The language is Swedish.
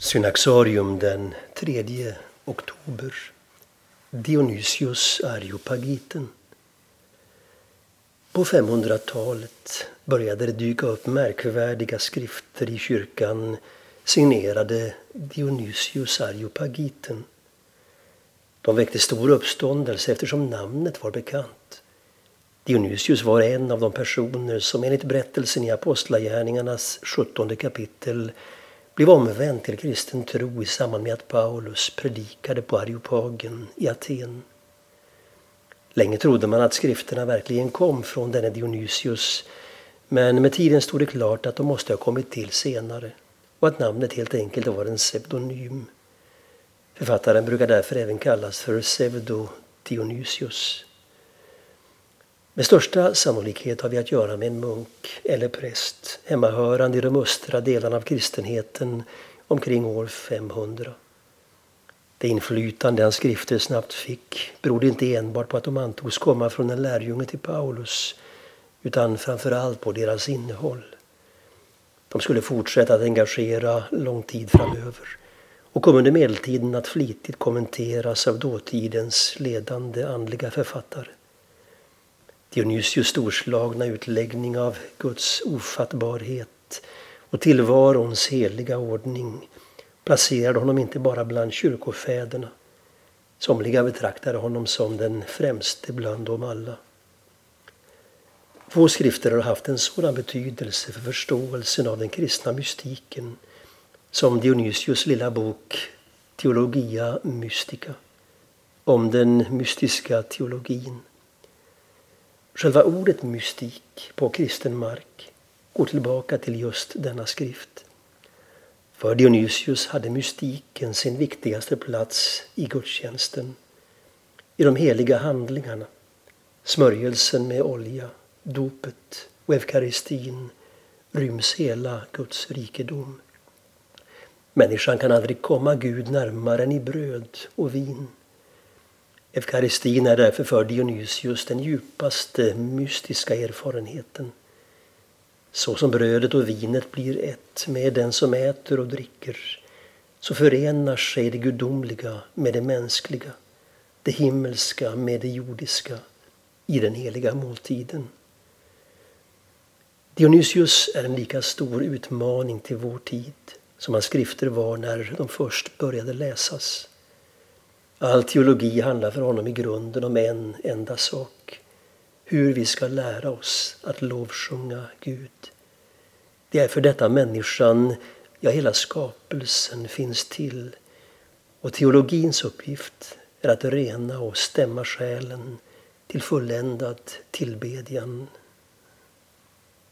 Synaxarium den 3 oktober. Dionysius Areopagiten. På 500-talet började det dyka upp märkvärdiga skrifter i kyrkan signerade Dionysius Areopagiten. De väckte stor uppståndelse eftersom namnet var bekant. Dionysius var en av de personer som enligt berättelsen i Apostlagärningarnas 17 kapitel blev omvänd till kristen tro i samband med att Paulus predikade på Areopagen i Aten. Länge trodde man att skrifterna verkligen kom från denne Dionysius men med tiden stod det klart att de måste ha kommit till senare och att namnet helt enkelt var en pseudonym. Författaren brukar därför även kallas för Pseudo Dionysius. Med största sannolikhet har vi att göra med en munk eller präst hemmahörande i de östra delarna av kristenheten omkring år 500. Det inflytande hans skrifter snabbt fick berodde inte enbart på att de antogs komma från en lärjunge till Paulus utan framförallt på deras innehåll. De skulle fortsätta att engagera lång tid framöver och kom under medeltiden att flitigt kommenteras av dåtidens ledande andliga författare. Dionysius storslagna utläggning av Guds ofattbarhet och tillvarons heliga ordning placerade honom inte bara bland kyrkofäderna. Somliga betraktade honom som den främste bland dem alla. Få skrifter har haft en sådan betydelse för förståelsen av den kristna mystiken som Dionysius lilla bok Theologia Mystica om den mystiska teologin. Själva ordet mystik på kristen mark går tillbaka till just denna skrift. För Dionysius hade mystiken sin viktigaste plats i gudstjänsten, i de heliga handlingarna, smörjelsen med olja, dopet och eukaristin ryms hela Guds rikedom. Människan kan aldrig komma Gud närmare än i bröd och vin. Eukaristin är därför för Dionysius den djupaste mystiska erfarenheten. Så som brödet och vinet blir ett med den som äter och dricker så förenar sig det gudomliga med det mänskliga, det himmelska med det jordiska i den heliga måltiden. Dionysius är en lika stor utmaning till vår tid som hans skrifter var när de först började läsas. All teologi handlar för honom i grunden om en enda sak. Hur vi ska lära oss att lovsjunga Gud. Det är för detta människan, ja hela skapelsen finns till. Och teologins uppgift är att rena och stämma själen till fulländad tillbedjan